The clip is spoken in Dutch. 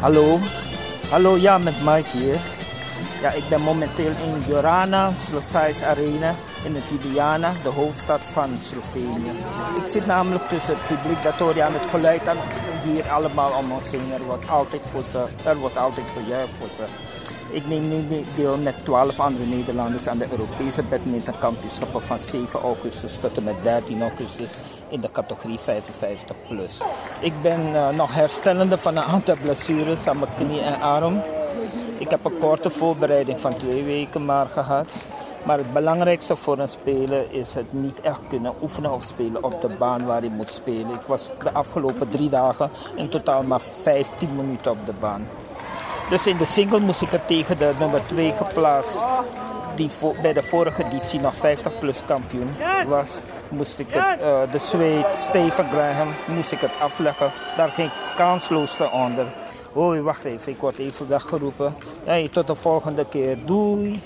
Hallo, hallo, ja, met Mike hier. Ja, ik ben momenteel in Jorana, Slosais Arena in het Ljubljana, de hoofdstad van Slovenië. Ik zit namelijk tussen het publiek dat hoor je aan het geluid dat hier allemaal om ons heen. Er wordt altijd voor ze, er wordt altijd voor voor ze. Ik neem nu deel met 12 andere Nederlanders aan de Europese badmintonkampioenschappen van 7 augustus tot en met 13 augustus in de categorie 55 plus. Ik ben uh, nog herstellende van een aantal blessures aan mijn knie en arm. Ik heb een korte voorbereiding van twee weken maar gehad. Maar het belangrijkste voor een speler is het niet echt kunnen oefenen of spelen op de baan waar hij moet spelen. Ik was de afgelopen drie dagen in totaal maar 15 minuten op de baan. Dus in de single moest ik het tegen de nummer 2 geplaatst. Die bij de vorige editie nog 50 plus kampioen was. Moest ik het, uh, de zweet Steven Graham moest ik het afleggen. Daar ging kansloos onder. Hoi, wacht even, ik word even weggeroepen. Hey, tot de volgende keer. Doei.